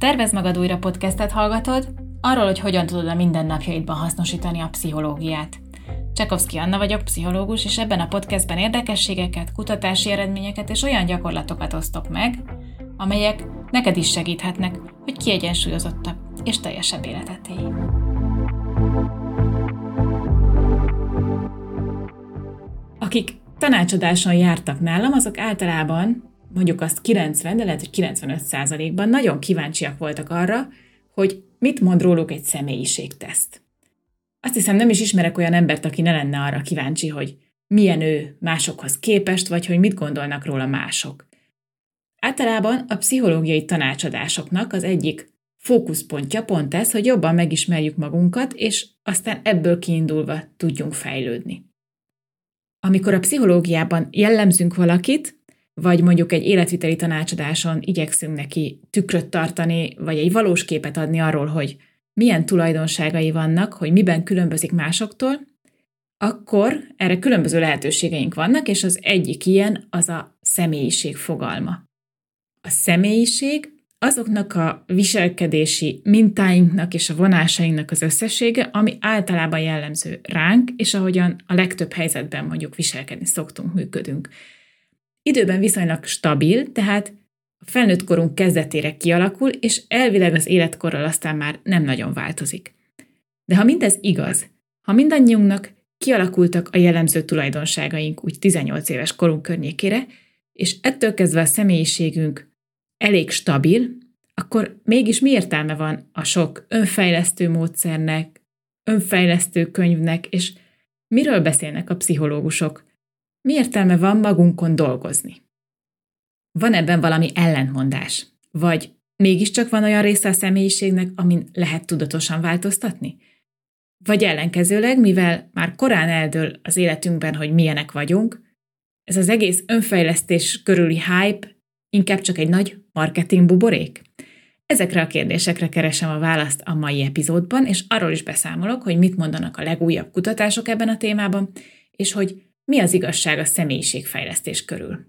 Tervez magad újra podcastet hallgatod, arról, hogy hogyan tudod a mindennapjaidban hasznosítani a pszichológiát. Csekovszki Anna vagyok, pszichológus, és ebben a podcastben érdekességeket, kutatási eredményeket és olyan gyakorlatokat osztok meg, amelyek neked is segíthetnek, hogy kiegyensúlyozottabb és teljesebb életet élj. Akik tanácsadáson jártak nálam, azok általában mondjuk azt 90, de lehet, hogy 95 százalékban nagyon kíváncsiak voltak arra, hogy mit mond róluk egy személyiségteszt. Azt hiszem, nem is ismerek olyan embert, aki ne lenne arra kíváncsi, hogy milyen ő másokhoz képest, vagy hogy mit gondolnak róla mások. Általában a pszichológiai tanácsadásoknak az egyik fókuszpontja pont ez, hogy jobban megismerjük magunkat, és aztán ebből kiindulva tudjunk fejlődni. Amikor a pszichológiában jellemzünk valakit, vagy mondjuk egy életviteli tanácsadáson igyekszünk neki tükröt tartani, vagy egy valós képet adni arról, hogy milyen tulajdonságai vannak, hogy miben különbözik másoktól, akkor erre különböző lehetőségeink vannak, és az egyik ilyen az a személyiség fogalma. A személyiség azoknak a viselkedési mintáinknak és a vonásainknak az összessége, ami általában jellemző ránk, és ahogyan a legtöbb helyzetben mondjuk viselkedni szoktunk, működünk időben viszonylag stabil, tehát a felnőtt korunk kezdetére kialakul, és elvileg az életkorral aztán már nem nagyon változik. De ha mindez igaz, ha mindannyiunknak kialakultak a jellemző tulajdonságaink úgy 18 éves korunk környékére, és ettől kezdve a személyiségünk elég stabil, akkor mégis mi értelme van a sok önfejlesztő módszernek, önfejlesztő könyvnek, és miről beszélnek a pszichológusok? Mi értelme van magunkon dolgozni? Van ebben valami ellentmondás? Vagy mégiscsak van olyan része a személyiségnek, amin lehet tudatosan változtatni? Vagy ellenkezőleg, mivel már korán eldől az életünkben, hogy milyenek vagyunk, ez az egész önfejlesztés körüli hype inkább csak egy nagy marketing buborék? Ezekre a kérdésekre keresem a választ a mai epizódban, és arról is beszámolok, hogy mit mondanak a legújabb kutatások ebben a témában, és hogy mi az igazság a személyiségfejlesztés körül.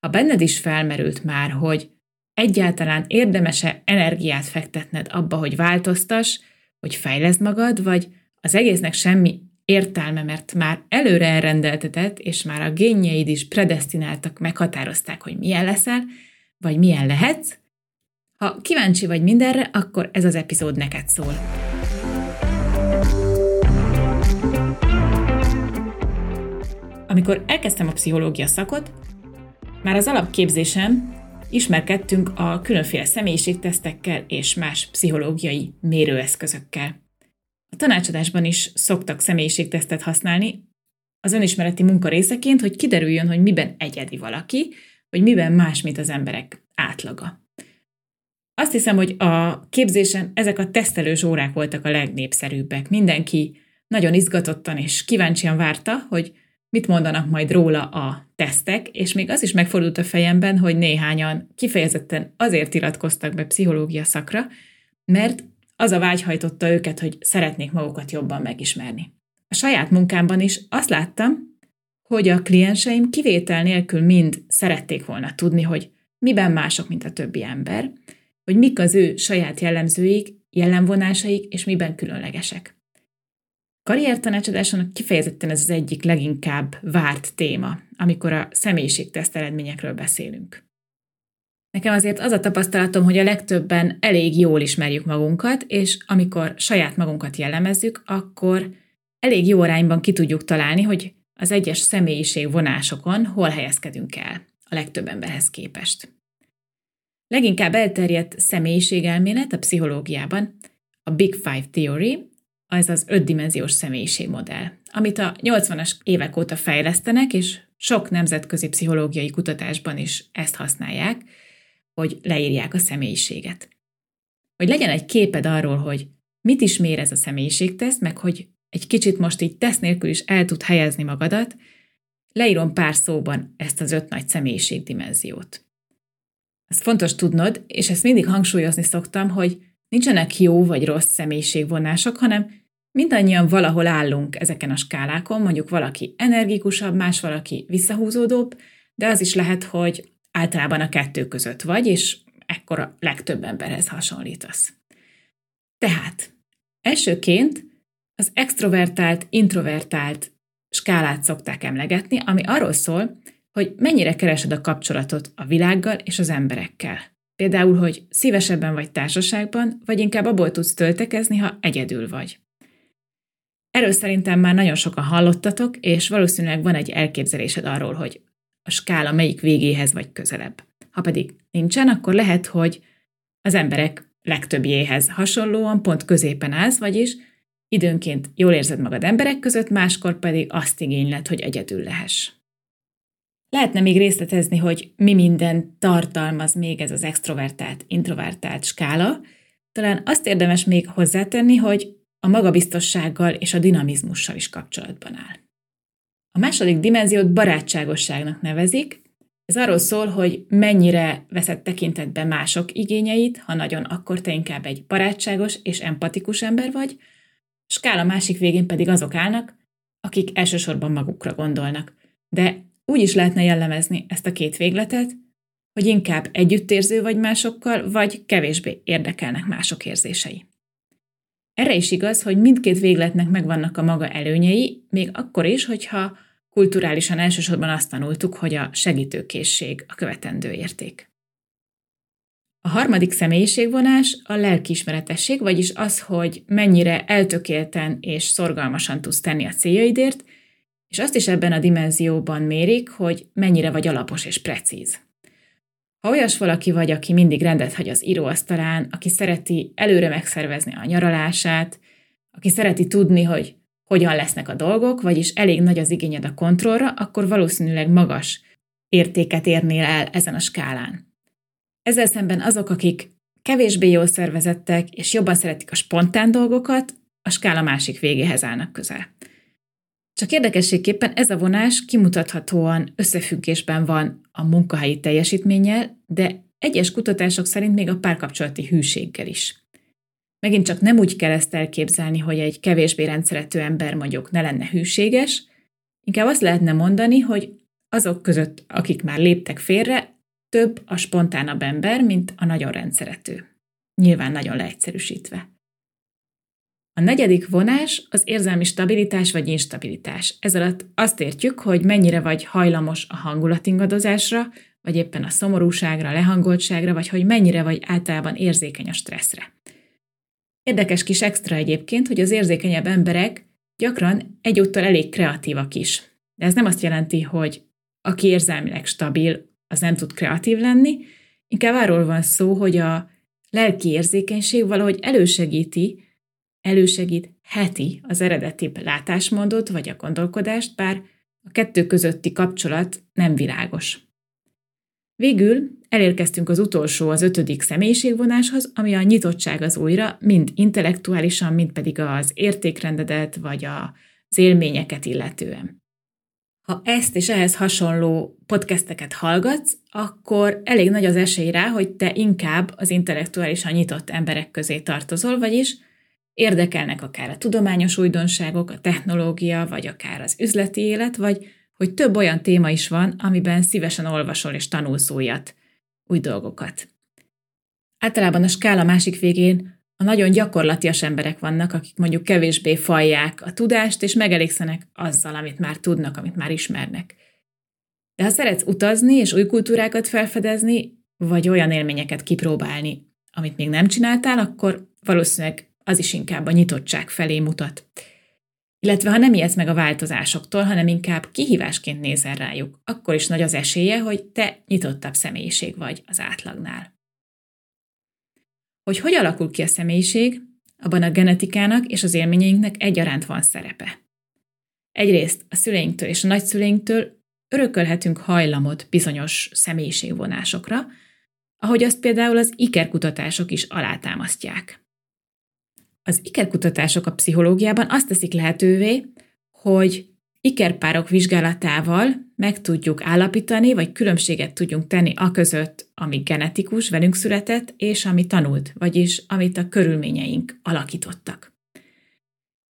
Ha benned is felmerült már, hogy egyáltalán érdemese energiát fektetned abba, hogy változtass, hogy fejleszd magad, vagy az egésznek semmi értelme, mert már előre elrendeltetett, és már a génjeid is predestináltak, meghatározták, hogy milyen leszel, vagy milyen lehetsz. Ha kíváncsi vagy mindenre, akkor ez az epizód neked szól. Amikor elkezdtem a pszichológia szakot, már az alapképzésen ismerkedtünk a különféle személyiségtesztekkel és más pszichológiai mérőeszközökkel. A tanácsadásban is szoktak személyiségtesztet használni, az önismereti munka részeként, hogy kiderüljön, hogy miben egyedi valaki, hogy miben más, mint az emberek átlaga. Azt hiszem, hogy a képzésen ezek a tesztelős órák voltak a legnépszerűbbek. Mindenki nagyon izgatottan és kíváncsian várta, hogy mit mondanak majd róla a tesztek, és még az is megfordult a fejemben, hogy néhányan kifejezetten azért iratkoztak be pszichológia szakra, mert az a vágy hajtotta őket, hogy szeretnék magukat jobban megismerni. A saját munkámban is azt láttam, hogy a klienseim kivétel nélkül mind szerették volna tudni, hogy miben mások, mint a többi ember, hogy mik az ő saját jellemzőik, jellemvonásaik, és miben különlegesek. Karriertanácsadáson kifejezetten ez az egyik leginkább várt téma, amikor a személyiségteszt eredményekről beszélünk. Nekem azért az a tapasztalatom, hogy a legtöbben elég jól ismerjük magunkat, és amikor saját magunkat jellemezzük, akkor elég jó arányban ki tudjuk találni, hogy az egyes személyiség vonásokon hol helyezkedünk el a legtöbb emberhez képest. Leginkább elterjedt személyiségelmélet a pszichológiában a Big Five Theory, az az ötdimenziós személyiségmodell, amit a 80-as évek óta fejlesztenek, és sok nemzetközi pszichológiai kutatásban is ezt használják, hogy leírják a személyiséget. Hogy legyen egy képed arról, hogy mit is mér ez a személyiségteszt, meg hogy egy kicsit most így tesz nélkül is el tud helyezni magadat, leírom pár szóban ezt az öt nagy személyiségdimenziót. Ezt fontos tudnod, és ezt mindig hangsúlyozni szoktam, hogy nincsenek jó vagy rossz személyiségvonások, hanem mindannyian valahol állunk ezeken a skálákon, mondjuk valaki energikusabb, más valaki visszahúzódóbb, de az is lehet, hogy általában a kettő között vagy, és ekkora legtöbb emberhez hasonlítasz. Tehát, elsőként az extrovertált, introvertált skálát szokták emlegetni, ami arról szól, hogy mennyire keresed a kapcsolatot a világgal és az emberekkel. Például, hogy szívesebben vagy társaságban, vagy inkább abból tudsz töltekezni, ha egyedül vagy. Erről szerintem már nagyon sokan hallottatok, és valószínűleg van egy elképzelésed arról, hogy a skála melyik végéhez vagy közelebb. Ha pedig nincsen, akkor lehet, hogy az emberek legtöbbjéhez hasonlóan pont középen állsz, vagyis időnként jól érzed magad emberek között, máskor pedig azt igényled, hogy egyedül lehess. Lehetne még részletezni, hogy mi minden tartalmaz még ez az extrovertált, introvertált skála. Talán azt érdemes még hozzátenni, hogy a magabiztossággal és a dinamizmussal is kapcsolatban áll. A második dimenziót barátságosságnak nevezik, ez arról szól, hogy mennyire veszed tekintetbe mások igényeit, ha nagyon, akkor te inkább egy barátságos és empatikus ember vagy, skála másik végén pedig azok állnak, akik elsősorban magukra gondolnak. De úgy is lehetne jellemezni ezt a két végletet, hogy inkább együttérző vagy másokkal, vagy kevésbé érdekelnek mások érzései. Erre is igaz, hogy mindkét végletnek megvannak a maga előnyei, még akkor is, hogyha kulturálisan elsősorban azt tanultuk, hogy a segítőkészség a követendő érték. A harmadik személyiségvonás a lelkiismeretesség, vagyis az, hogy mennyire eltökélten és szorgalmasan tudsz tenni a céljaidért, és azt is ebben a dimenzióban mérik, hogy mennyire vagy alapos és precíz. Ha olyas valaki vagy, aki mindig rendet hagy az íróasztalán, aki szereti előre megszervezni a nyaralását, aki szereti tudni, hogy hogyan lesznek a dolgok, vagyis elég nagy az igényed a kontrollra, akkor valószínűleg magas értéket érnél el ezen a skálán. Ezzel szemben azok, akik kevésbé jól szervezettek és jobban szeretik a spontán dolgokat, a skála másik végéhez állnak közel. Csak érdekességképpen ez a vonás kimutathatóan összefüggésben van a munkahelyi teljesítménnyel, de egyes kutatások szerint még a párkapcsolati hűséggel is. Megint csak nem úgy kell ezt elképzelni, hogy egy kevésbé rendszerető ember mondjuk ne lenne hűséges, inkább azt lehetne mondani, hogy azok között, akik már léptek félre, több a spontánabb ember, mint a nagyon rendszerető. Nyilván nagyon leegyszerűsítve. A negyedik vonás az érzelmi stabilitás vagy instabilitás. Ez alatt azt értjük, hogy mennyire vagy hajlamos a hangulatingadozásra, vagy éppen a szomorúságra, lehangoltságra, vagy hogy mennyire vagy általában érzékeny a stresszre. Érdekes kis extra egyébként, hogy az érzékenyebb emberek gyakran egyúttal elég kreatívak is. De ez nem azt jelenti, hogy aki érzelmileg stabil, az nem tud kreatív lenni, inkább arról van szó, hogy a lelki érzékenység valahogy elősegíti, elősegít heti az eredeti látásmódot vagy a gondolkodást, bár a kettő közötti kapcsolat nem világos. Végül elérkeztünk az utolsó, az ötödik személyiségvonáshoz, ami a nyitottság az újra, mind intellektuálisan, mind pedig az értékrendedet vagy az élményeket illetően. Ha ezt és ehhez hasonló podcasteket hallgatsz, akkor elég nagy az esély rá, hogy te inkább az intellektuálisan nyitott emberek közé tartozol, vagyis Érdekelnek akár a tudományos újdonságok, a technológia, vagy akár az üzleti élet, vagy hogy több olyan téma is van, amiben szívesen olvasol és tanulsz újat, új dolgokat. Általában a skála másik végén a nagyon gyakorlatias emberek vannak, akik mondjuk kevésbé falják a tudást, és megelégszenek azzal, amit már tudnak, amit már ismernek. De ha szeretsz utazni és új kultúrákat felfedezni, vagy olyan élményeket kipróbálni, amit még nem csináltál, akkor valószínűleg az is inkább a nyitottság felé mutat. Illetve ha nem ijedsz meg a változásoktól, hanem inkább kihívásként nézel rájuk, akkor is nagy az esélye, hogy te nyitottabb személyiség vagy az átlagnál. Hogy hogy alakul ki a személyiség, abban a genetikának és az élményeinknek egyaránt van szerepe. Egyrészt a szüleinktől és a nagyszüleinktől örökölhetünk hajlamot bizonyos személyiségvonásokra, ahogy azt például az ikerkutatások is alátámasztják. Az ikerkutatások a pszichológiában azt teszik lehetővé, hogy ikerpárok vizsgálatával meg tudjuk állapítani, vagy különbséget tudjunk tenni a között, ami genetikus, velünk született, és ami tanult, vagyis amit a körülményeink alakítottak.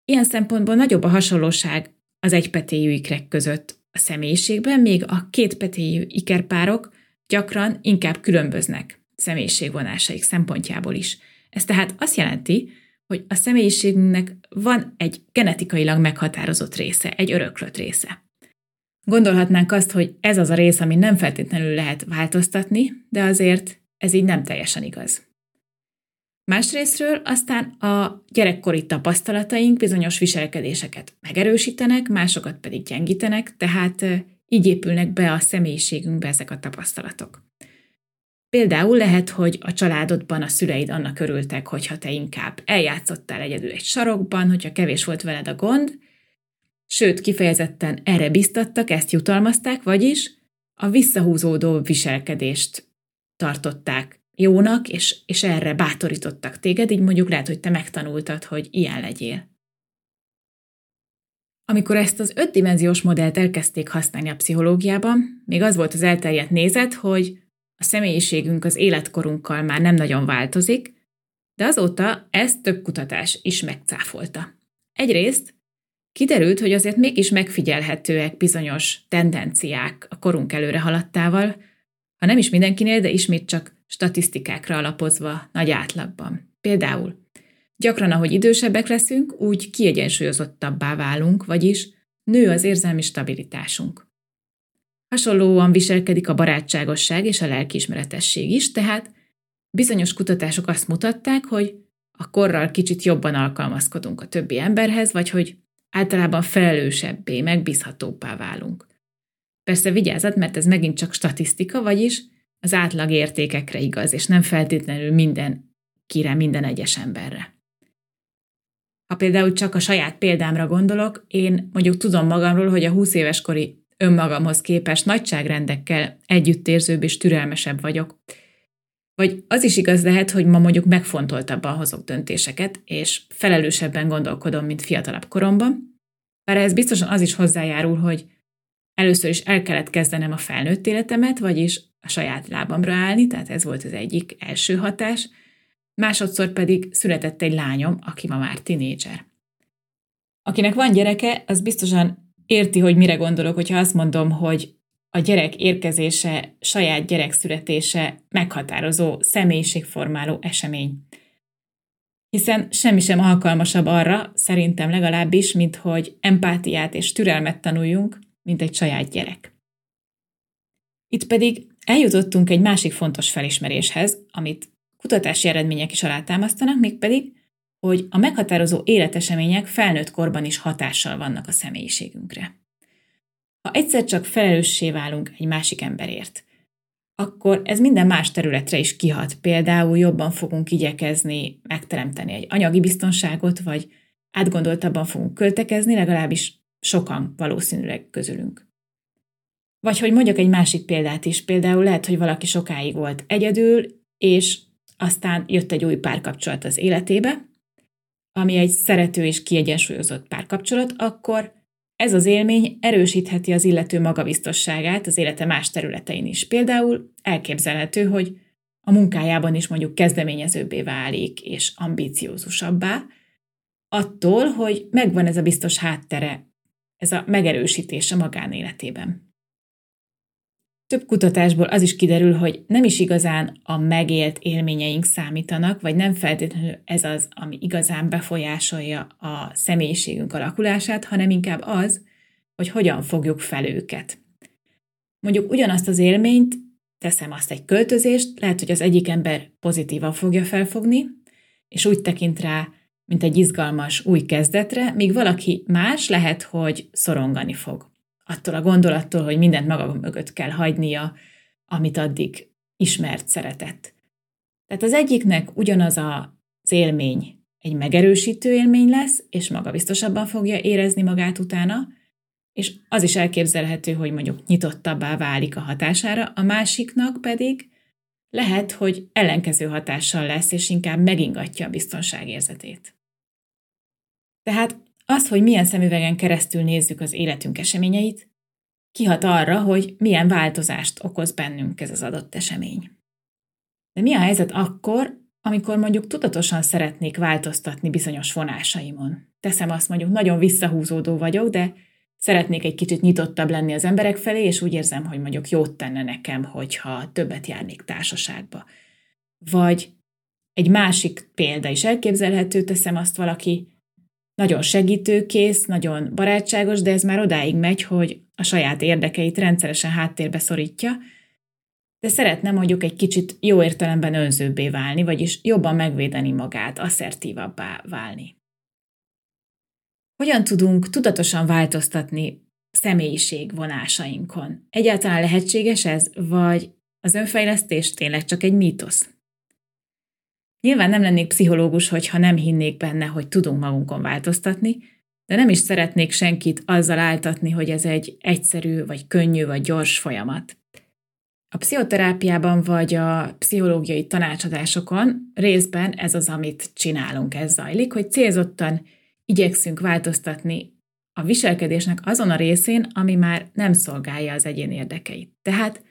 Ilyen szempontból nagyobb a hasonlóság az egypetéjű ikrek között a személyiségben, még a kétpetéjű ikerpárok gyakran inkább különböznek személyiségvonásaik szempontjából is. Ez tehát azt jelenti, hogy a személyiségünknek van egy genetikailag meghatározott része, egy öröklött része. Gondolhatnánk azt, hogy ez az a rész, ami nem feltétlenül lehet változtatni, de azért ez így nem teljesen igaz. Másrésztről aztán a gyerekkori tapasztalataink bizonyos viselkedéseket megerősítenek, másokat pedig gyengítenek, tehát így épülnek be a személyiségünkbe ezek a tapasztalatok. Például lehet, hogy a családodban a szüleid annak örültek, hogyha te inkább eljátszottál egyedül egy sarokban, hogyha kevés volt veled a gond, sőt, kifejezetten erre biztattak, ezt jutalmazták, vagyis a visszahúzódó viselkedést tartották jónak, és, és erre bátorítottak téged, így mondjuk lehet, hogy te megtanultad, hogy ilyen legyél. Amikor ezt az ötdimenziós modellt elkezdték használni a pszichológiában, még az volt az elterjedt nézet, hogy a személyiségünk az életkorunkkal már nem nagyon változik, de azóta ezt több kutatás is megcáfolta. Egyrészt kiderült, hogy azért mégis megfigyelhetőek bizonyos tendenciák a korunk előre haladtával, ha nem is mindenkinél, de ismét csak statisztikákra alapozva nagy átlagban. Például gyakran, ahogy idősebbek leszünk, úgy kiegyensúlyozottabbá válunk, vagyis nő az érzelmi stabilitásunk. Hasonlóan viselkedik a barátságosság és a lelkiismeretesség is, tehát bizonyos kutatások azt mutatták, hogy a korral kicsit jobban alkalmazkodunk a többi emberhez, vagy hogy általában felelősebbé, megbízhatóbbá válunk. Persze vigyázat, mert ez megint csak statisztika, vagyis az átlag értékekre igaz, és nem feltétlenül minden kire, minden egyes emberre. Ha például csak a saját példámra gondolok, én mondjuk tudom magamról, hogy a 20 éves kori önmagamhoz képest nagyságrendekkel együttérzőbb és türelmesebb vagyok. Vagy az is igaz lehet, hogy ma mondjuk megfontoltabban hozok döntéseket, és felelősebben gondolkodom, mint fiatalabb koromban. Bár ez biztosan az is hozzájárul, hogy először is el kellett kezdenem a felnőtt életemet, vagyis a saját lábamra állni, tehát ez volt az egyik első hatás, másodszor pedig született egy lányom, aki ma már tinédzser. Akinek van gyereke, az biztosan érti, hogy mire gondolok, hogyha azt mondom, hogy a gyerek érkezése, saját gyerek születése meghatározó, személyiségformáló esemény. Hiszen semmi sem alkalmasabb arra, szerintem legalábbis, mint hogy empátiát és türelmet tanuljunk, mint egy saját gyerek. Itt pedig eljutottunk egy másik fontos felismeréshez, amit kutatási eredmények is alátámasztanak, mégpedig, hogy a meghatározó életesemények felnőtt korban is hatással vannak a személyiségünkre. Ha egyszer csak felelőssé válunk egy másik emberért, akkor ez minden más területre is kihat. Például jobban fogunk igyekezni megteremteni egy anyagi biztonságot, vagy átgondoltabban fogunk költekezni, legalábbis sokan valószínűleg közülünk. Vagy hogy mondjak egy másik példát is, például lehet, hogy valaki sokáig volt egyedül, és aztán jött egy új párkapcsolat az életébe, ami egy szerető és kiegyensúlyozott párkapcsolat, akkor ez az élmény erősítheti az illető magabiztosságát az élete más területein is. Például elképzelhető, hogy a munkájában is mondjuk kezdeményezőbbé válik és ambíciózusabbá, attól, hogy megvan ez a biztos háttere, ez a megerősítés a magánéletében. Több kutatásból az is kiderül, hogy nem is igazán a megélt élményeink számítanak, vagy nem feltétlenül ez az, ami igazán befolyásolja a személyiségünk alakulását, hanem inkább az, hogy hogyan fogjuk fel őket. Mondjuk ugyanazt az élményt, teszem azt egy költözést, lehet, hogy az egyik ember pozitívan fogja felfogni, és úgy tekint rá, mint egy izgalmas új kezdetre, míg valaki más lehet, hogy szorongani fog attól a gondolattól, hogy mindent maga mögött kell hagynia, amit addig ismert, szeretett. Tehát az egyiknek ugyanaz az élmény egy megerősítő élmény lesz, és maga biztosabban fogja érezni magát utána, és az is elképzelhető, hogy mondjuk nyitottabbá válik a hatására, a másiknak pedig lehet, hogy ellenkező hatással lesz, és inkább megingatja a biztonságérzetét. Tehát az, hogy milyen szemüvegen keresztül nézzük az életünk eseményeit, kihat arra, hogy milyen változást okoz bennünk ez az adott esemény. De mi a helyzet akkor, amikor mondjuk tudatosan szeretnék változtatni bizonyos vonásaimon? Teszem azt mondjuk, nagyon visszahúzódó vagyok, de szeretnék egy kicsit nyitottabb lenni az emberek felé, és úgy érzem, hogy mondjuk jót tenne nekem, hogyha többet járnék társaságba. vagy egy másik példa is elképzelhető, teszem azt valaki nagyon segítőkész, nagyon barátságos, de ez már odáig megy, hogy a saját érdekeit rendszeresen háttérbe szorítja, de szeretne mondjuk egy kicsit jó értelemben önzőbbé válni, vagyis jobban megvédeni magát, asszertívabbá válni. Hogyan tudunk tudatosan változtatni személyiség vonásainkon? Egyáltalán lehetséges ez, vagy az önfejlesztés tényleg csak egy mítosz? Nyilván nem lennék pszichológus, hogyha nem hinnék benne, hogy tudunk magunkon változtatni, de nem is szeretnék senkit azzal áltatni, hogy ez egy egyszerű, vagy könnyű, vagy gyors folyamat. A pszichoterápiában vagy a pszichológiai tanácsadásokon részben ez az, amit csinálunk, ez zajlik, hogy célzottan igyekszünk változtatni a viselkedésnek azon a részén, ami már nem szolgálja az egyén érdekeit. Tehát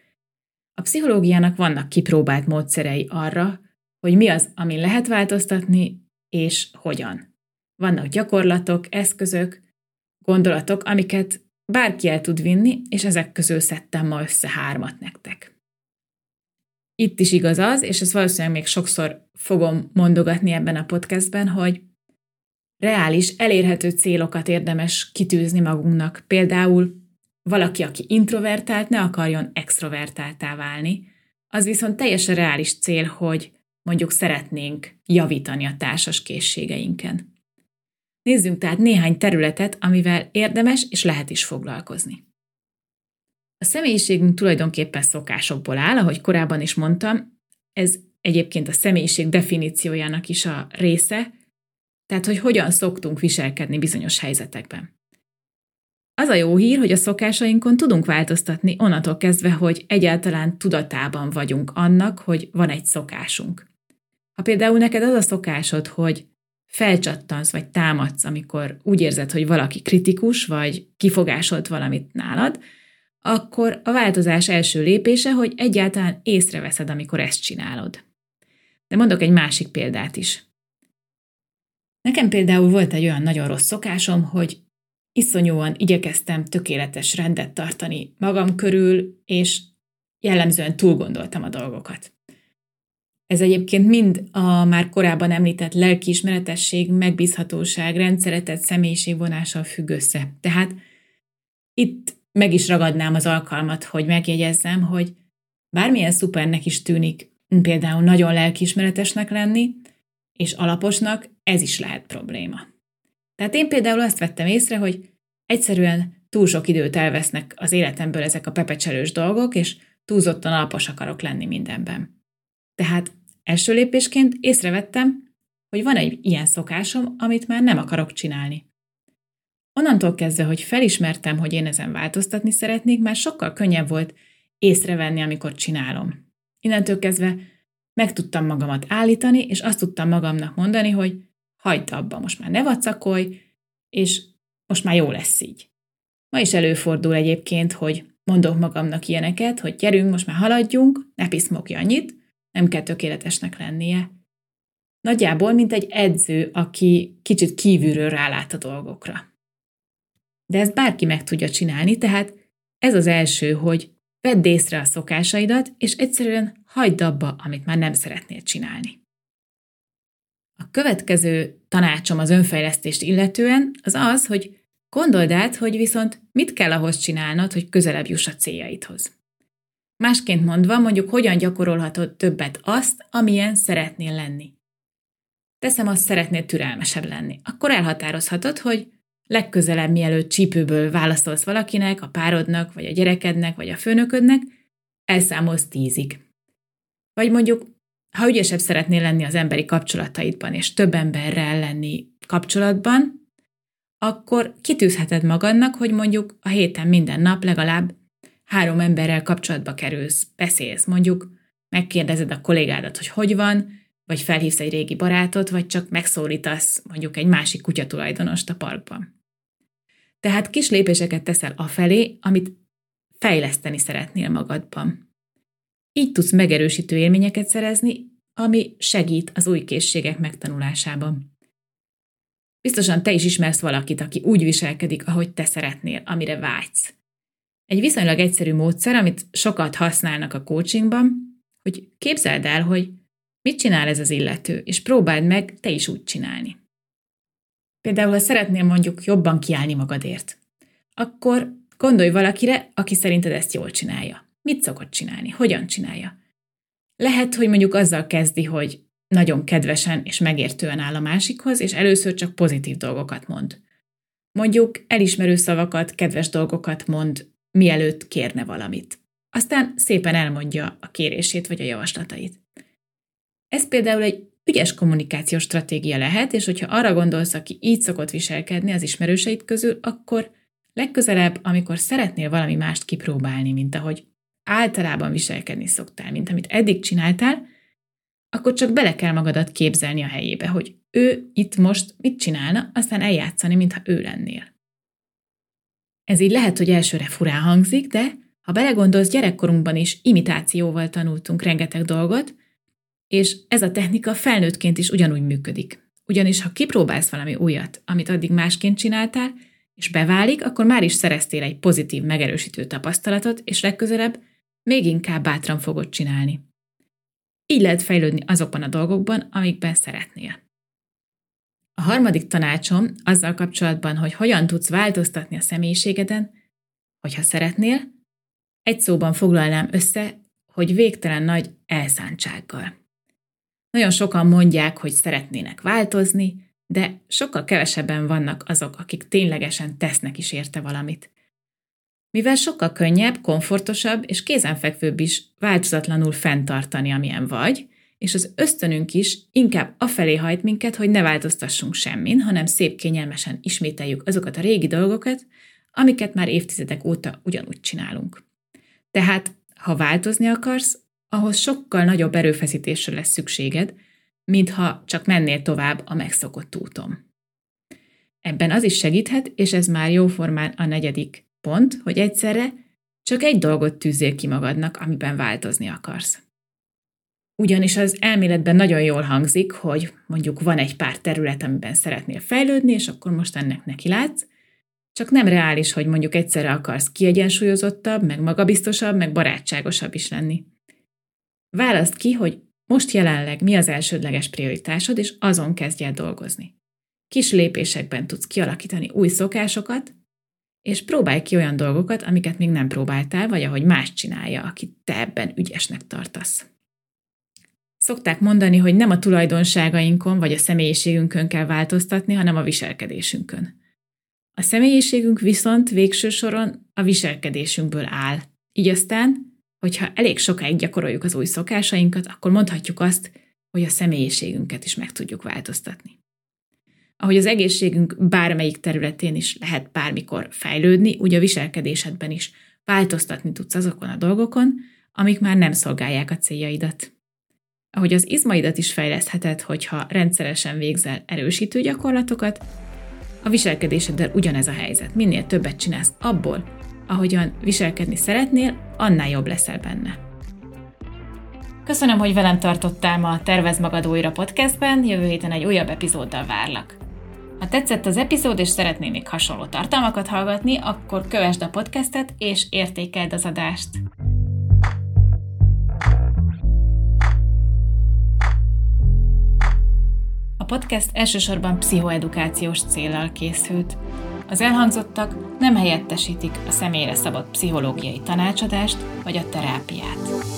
a pszichológiának vannak kipróbált módszerei arra, hogy mi az, ami lehet változtatni, és hogyan. Vannak gyakorlatok, eszközök, gondolatok, amiket bárki el tud vinni, és ezek közül szedtem ma össze hármat nektek. Itt is igaz az, és ezt valószínűleg még sokszor fogom mondogatni ebben a podcastben, hogy reális, elérhető célokat érdemes kitűzni magunknak. Például valaki, aki introvertált, ne akarjon extrovertáltá válni, az viszont teljesen reális cél, hogy mondjuk szeretnénk javítani a társas készségeinken. Nézzünk tehát néhány területet, amivel érdemes és lehet is foglalkozni. A személyiségünk tulajdonképpen szokásokból áll, ahogy korábban is mondtam, ez egyébként a személyiség definíciójának is a része, tehát hogy hogyan szoktunk viselkedni bizonyos helyzetekben. Az a jó hír, hogy a szokásainkon tudunk változtatni onnantól kezdve, hogy egyáltalán tudatában vagyunk annak, hogy van egy szokásunk. Ha például neked az a szokásod, hogy felcsattansz vagy támadsz, amikor úgy érzed, hogy valaki kritikus, vagy kifogásolt valamit nálad, akkor a változás első lépése, hogy egyáltalán észreveszed, amikor ezt csinálod. De mondok egy másik példát is. Nekem például volt egy olyan nagyon rossz szokásom, hogy iszonyúan igyekeztem tökéletes rendet tartani magam körül, és jellemzően túlgondoltam a dolgokat. Ez egyébként mind a már korábban említett lelkiismeretesség, megbízhatóság, rendszeretett személyiségvonással függ össze. Tehát itt meg is ragadnám az alkalmat, hogy megjegyezzem, hogy bármilyen szupernek is tűnik például nagyon lelkiismeretesnek lenni, és alaposnak, ez is lehet probléma. Tehát én például azt vettem észre, hogy egyszerűen túl sok időt elvesznek az életemből ezek a pepecselős dolgok, és túlzottan alapos akarok lenni mindenben. Tehát első lépésként észrevettem, hogy van egy ilyen szokásom, amit már nem akarok csinálni. Onnantól kezdve, hogy felismertem, hogy én ezen változtatni szeretnék, már sokkal könnyebb volt észrevenni, amikor csinálom. Innentől kezdve meg tudtam magamat állítani, és azt tudtam magamnak mondani, hogy hagyd abba, most már ne vacakolj, és most már jó lesz így. Ma is előfordul egyébként, hogy mondok magamnak ilyeneket, hogy gyerünk, most már haladjunk, ne piszmokj annyit, nem kell tökéletesnek lennie. Nagyjából, mint egy edző, aki kicsit kívülről rálát a dolgokra. De ezt bárki meg tudja csinálni, tehát ez az első, hogy vedd észre a szokásaidat, és egyszerűen hagyd abba, amit már nem szeretnél csinálni. A következő tanácsom az önfejlesztést illetően az az, hogy gondold át, hogy viszont mit kell ahhoz csinálnod, hogy közelebb juss a céljaidhoz. Másként mondva, mondjuk hogyan gyakorolhatod többet azt, amilyen szeretnél lenni. Teszem azt, szeretnél türelmesebb lenni. Akkor elhatározhatod, hogy legközelebb, mielőtt csípőből válaszolsz valakinek, a párodnak, vagy a gyerekednek, vagy a főnöködnek, elszámolsz tízig. Vagy mondjuk, ha ügyesebb szeretnél lenni az emberi kapcsolataidban, és több emberrel lenni kapcsolatban, akkor kitűzheted magadnak, hogy mondjuk a héten minden nap legalább három emberrel kapcsolatba kerülsz, beszélsz, mondjuk megkérdezed a kollégádat, hogy hogy van, vagy felhívsz egy régi barátot, vagy csak megszólítasz mondjuk egy másik kutyatulajdonost a parkban. Tehát kis lépéseket teszel afelé, amit fejleszteni szeretnél magadban. Így tudsz megerősítő élményeket szerezni, ami segít az új készségek megtanulásában. Biztosan te is ismersz valakit, aki úgy viselkedik, ahogy te szeretnél, amire vágysz. Egy viszonylag egyszerű módszer, amit sokat használnak a coachingban, hogy képzeld el, hogy mit csinál ez az illető, és próbáld meg te is úgy csinálni. Például, ha szeretnél mondjuk jobban kiállni magadért, akkor gondolj valakire, aki szerinted ezt jól csinálja. Mit szokott csinálni? Hogyan csinálja? Lehet, hogy mondjuk azzal kezdi, hogy nagyon kedvesen és megértően áll a másikhoz, és először csak pozitív dolgokat mond. Mondjuk elismerő szavakat, kedves dolgokat mond, mielőtt kérne valamit. Aztán szépen elmondja a kérését vagy a javaslatait. Ez például egy ügyes kommunikációs stratégia lehet, és hogyha arra gondolsz, aki így szokott viselkedni az ismerőseid közül, akkor legközelebb, amikor szeretnél valami mást kipróbálni, mint ahogy általában viselkedni szoktál, mint amit eddig csináltál, akkor csak bele kell magadat képzelni a helyébe, hogy ő itt most mit csinálna, aztán eljátszani, mintha ő lennél. Ez így lehet, hogy elsőre furán hangzik, de ha belegondolsz, gyerekkorunkban is imitációval tanultunk rengeteg dolgot, és ez a technika felnőttként is ugyanúgy működik. Ugyanis ha kipróbálsz valami újat, amit addig másként csináltál, és beválik, akkor már is szereztél egy pozitív, megerősítő tapasztalatot, és legközelebb még inkább bátran fogod csinálni. Így lehet fejlődni azokban a dolgokban, amikben szeretnél. A harmadik tanácsom azzal kapcsolatban, hogy hogyan tudsz változtatni a személyiségeden, hogyha szeretnél, egy szóban foglalnám össze, hogy végtelen nagy elszántsággal. Nagyon sokan mondják, hogy szeretnének változni, de sokkal kevesebben vannak azok, akik ténylegesen tesznek is érte valamit. Mivel sokkal könnyebb, komfortosabb és kézenfekvőbb is változatlanul fenntartani, amilyen vagy, és az ösztönünk is inkább afelé hajt minket, hogy ne változtassunk semmin, hanem szép kényelmesen ismételjük azokat a régi dolgokat, amiket már évtizedek óta ugyanúgy csinálunk. Tehát, ha változni akarsz, ahhoz sokkal nagyobb erőfeszítésre lesz szükséged, mintha csak mennél tovább a megszokott úton. Ebben az is segíthet, és ez már jóformán a negyedik pont, hogy egyszerre csak egy dolgot tűzzél ki magadnak, amiben változni akarsz. Ugyanis az elméletben nagyon jól hangzik, hogy mondjuk van egy pár terület, amiben szeretnél fejlődni, és akkor most ennek neki látsz, csak nem reális, hogy mondjuk egyszerre akarsz kiegyensúlyozottabb, meg magabiztosabb, meg barátságosabb is lenni. Választ ki, hogy most jelenleg mi az elsődleges prioritásod, és azon kezdj el dolgozni. Kis lépésekben tudsz kialakítani új szokásokat, és próbálj ki olyan dolgokat, amiket még nem próbáltál, vagy ahogy más csinálja, akit te ebben ügyesnek tartasz. Szokták mondani, hogy nem a tulajdonságainkon vagy a személyiségünkön kell változtatni, hanem a viselkedésünkön. A személyiségünk viszont végső soron a viselkedésünkből áll. Így aztán hogyha elég sokáig gyakoroljuk az új szokásainkat, akkor mondhatjuk azt, hogy a személyiségünket is meg tudjuk változtatni. Ahogy az egészségünk bármelyik területén is lehet bármikor fejlődni, úgy a viselkedésedben is változtatni tudsz azokon a dolgokon, amik már nem szolgálják a céljaidat. Ahogy az izmaidat is fejlesztheted, hogyha rendszeresen végzel erősítő gyakorlatokat, a viselkedéseddel ugyanez a helyzet. Minél többet csinálsz abból, ahogyan viselkedni szeretnél, annál jobb leszel benne. Köszönöm, hogy velem tartottál ma a Tervez magad újra podcastben, jövő héten egy újabb epizóddal várlak. Ha tetszett az epizód, és szeretnél még hasonló tartalmakat hallgatni, akkor kövesd a podcastet, és értékeld az adást. Podcast elsősorban pszichoedukációs célral készült. Az elhangzottak nem helyettesítik a személyre szabott pszichológiai tanácsadást vagy a terápiát.